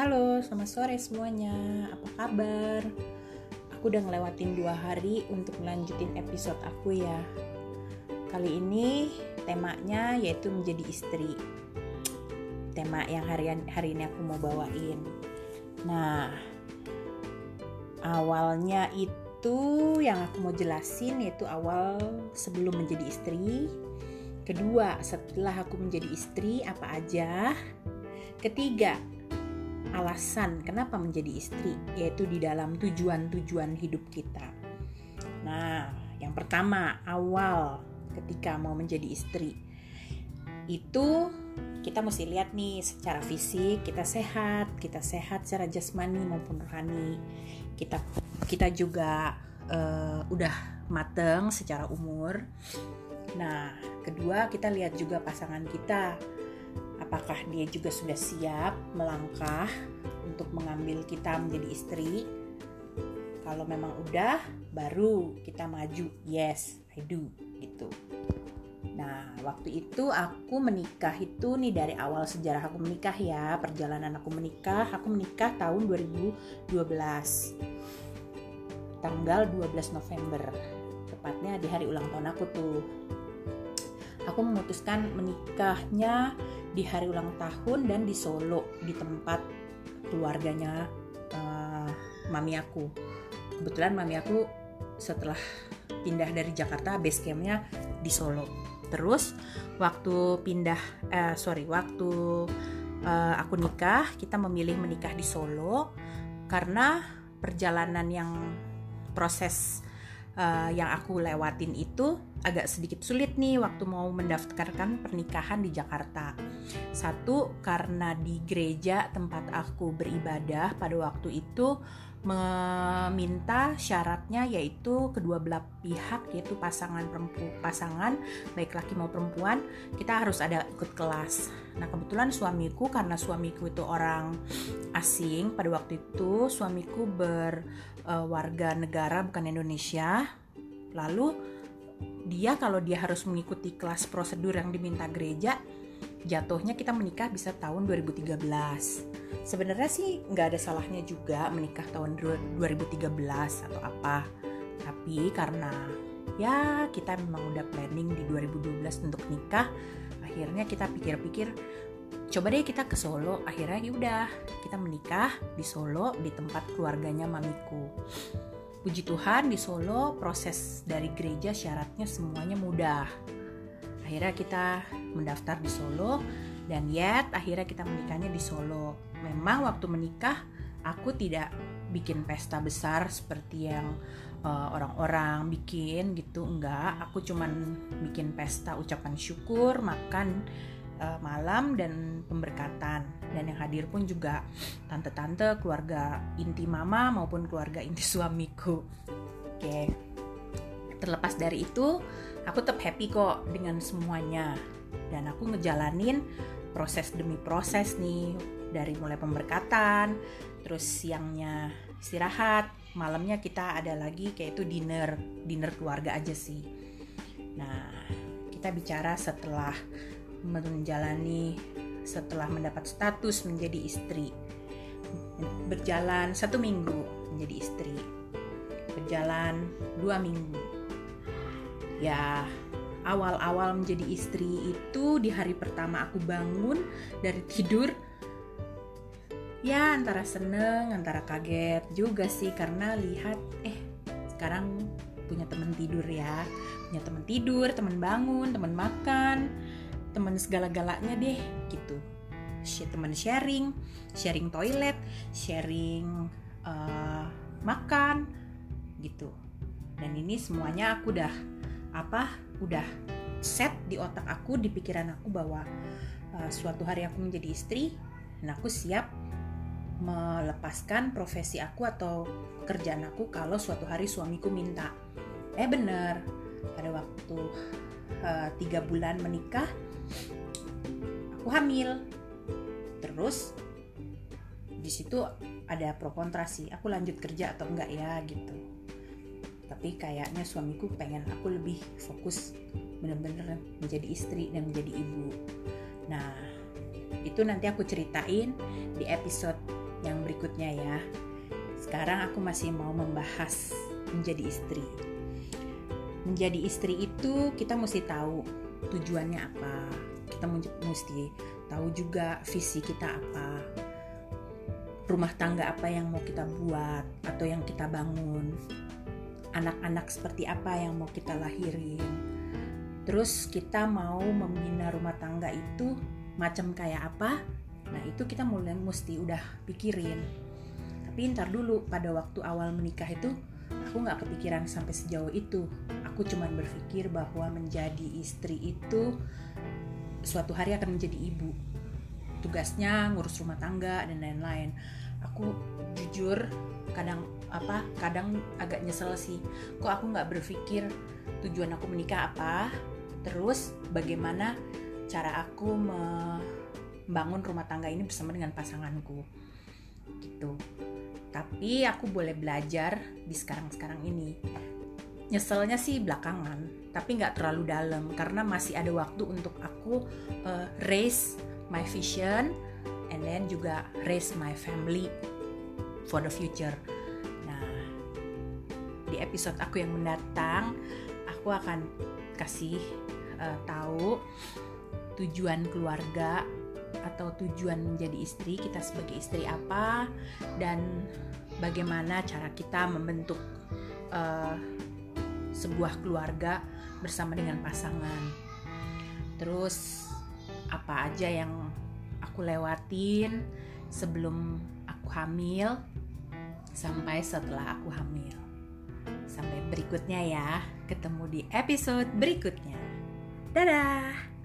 Halo, selamat sore semuanya. Apa kabar? Aku udah ngelewatin dua hari untuk melanjutin episode aku ya. Kali ini temanya yaitu menjadi istri. Tema yang hari, hari ini aku mau bawain. Nah, awalnya itu yang aku mau jelasin yaitu awal sebelum menjadi istri. Kedua, setelah aku menjadi istri apa aja? Ketiga, alasan kenapa menjadi istri, yaitu di dalam tujuan-tujuan hidup kita. Nah, yang pertama, awal ketika mau menjadi istri, itu kita mesti lihat nih secara fisik kita sehat, kita sehat secara jasmani maupun rohani. Kita kita juga uh, udah mateng secara umur. Nah, kedua kita lihat juga pasangan kita apakah dia juga sudah siap melangkah untuk mengambil kita menjadi istri? Kalau memang udah baru kita maju. Yes I do gitu. Nah waktu itu aku menikah itu nih dari awal sejarah aku menikah ya perjalanan aku menikah. Aku menikah tahun 2012 tanggal 12 November tepatnya di hari ulang tahun aku tuh aku memutuskan menikahnya di hari ulang tahun dan di Solo di tempat keluarganya uh, mami aku. Kebetulan mami aku setelah pindah dari Jakarta base campnya di Solo. Terus waktu pindah uh, sorry waktu uh, aku nikah kita memilih menikah di Solo karena perjalanan yang proses uh, yang aku lewatin itu agak sedikit sulit nih waktu mau mendaftarkan pernikahan di Jakarta. Satu karena di gereja tempat aku beribadah pada waktu itu meminta syaratnya yaitu kedua belah pihak yaitu pasangan perempu pasangan baik laki mau perempuan kita harus ada ikut kelas. Nah kebetulan suamiku karena suamiku itu orang asing pada waktu itu suamiku berwarga uh, negara bukan Indonesia. Lalu dia kalau dia harus mengikuti kelas prosedur yang diminta gereja jatuhnya kita menikah bisa tahun 2013 sebenarnya sih nggak ada salahnya juga menikah tahun 2013 atau apa. Tapi karena ya kita memang udah planning di 2012 untuk nikah akhirnya kita pikir-pikir coba deh kita ke Solo. Akhirnya ya udah kita menikah di Solo di tempat keluarganya mamiku puji Tuhan di Solo proses dari gereja syaratnya semuanya mudah. Akhirnya kita mendaftar di Solo dan yet akhirnya kita menikahnya di Solo. Memang waktu menikah aku tidak bikin pesta besar seperti yang uh, orang-orang bikin gitu enggak. Aku cuman bikin pesta ucapan syukur makan uh, malam dan pemberkatan dan yang hadir pun juga tante-tante keluarga inti mama maupun keluarga inti suamiku. Oke. Terlepas dari itu aku tetap happy kok dengan semuanya. Dan aku ngejalanin proses demi proses nih. Dari mulai pemberkatan terus siangnya istirahat malamnya kita ada lagi kayak itu dinner. Dinner keluarga aja sih. Nah kita bicara setelah menjalani setelah mendapat status menjadi istri. Berjalan satu minggu menjadi istri. Berjalan dua minggu. Ya awal-awal menjadi istri itu di hari pertama aku bangun dari tidur ya antara seneng antara kaget juga sih karena lihat eh sekarang punya teman tidur ya. Punya teman tidur teman bangun teman makan teman segala-galanya deh gitu. Teman sharing sharing toilet sharing uh, makan gitu. Dan ini semuanya aku udah apa udah set di otak aku di pikiran aku bahwa uh, suatu hari aku menjadi istri dan aku siap melepaskan profesi aku atau kerjaan aku kalau suatu hari suamiku minta. Eh bener pada waktu uh, tiga bulan menikah aku hamil terus di situ ada pro kontra sih aku lanjut kerja atau enggak ya gitu tapi kayaknya suamiku pengen aku lebih fokus bener-bener menjadi istri dan menjadi ibu nah itu nanti aku ceritain di episode yang berikutnya ya. Sekarang aku masih mau membahas menjadi istri. Menjadi istri itu kita mesti tahu tujuannya apa. Kita mesti tahu juga visi kita apa. Rumah tangga apa yang mau kita buat atau yang kita bangun. Anak-anak seperti apa yang mau kita lahirin. Terus kita mau membina rumah tangga itu macam kayak apa? Nah itu kita mulai mesti udah pikirin. Tapi ntar dulu pada waktu awal menikah itu aku nggak kepikiran sampai sejauh itu. Aku cuma berpikir bahwa menjadi istri itu suatu hari akan menjadi ibu. Tugasnya ngurus rumah tangga dan lain-lain. Aku jujur kadang apa kadang agak nyesel sih. Kok aku nggak berpikir tujuan aku menikah apa? Terus bagaimana cara aku membangun rumah tangga ini bersama dengan pasanganku gitu tapi aku boleh belajar di sekarang-sekarang ini. Nyeselnya sih belakangan tapi nggak terlalu dalam karena masih ada waktu untuk aku uh, raise my vision and then juga raise my family for the future. Nah di episode aku yang mendatang aku akan kasih uh, tahu tujuan keluarga atau tujuan menjadi istri kita sebagai istri apa dan bagaimana cara kita membentuk uh, sebuah keluarga bersama dengan pasangan. Terus apa aja yang aku lewatin sebelum aku hamil sampai setelah aku hamil. Sampai berikutnya ya ketemu di episode berikutnya. Dadah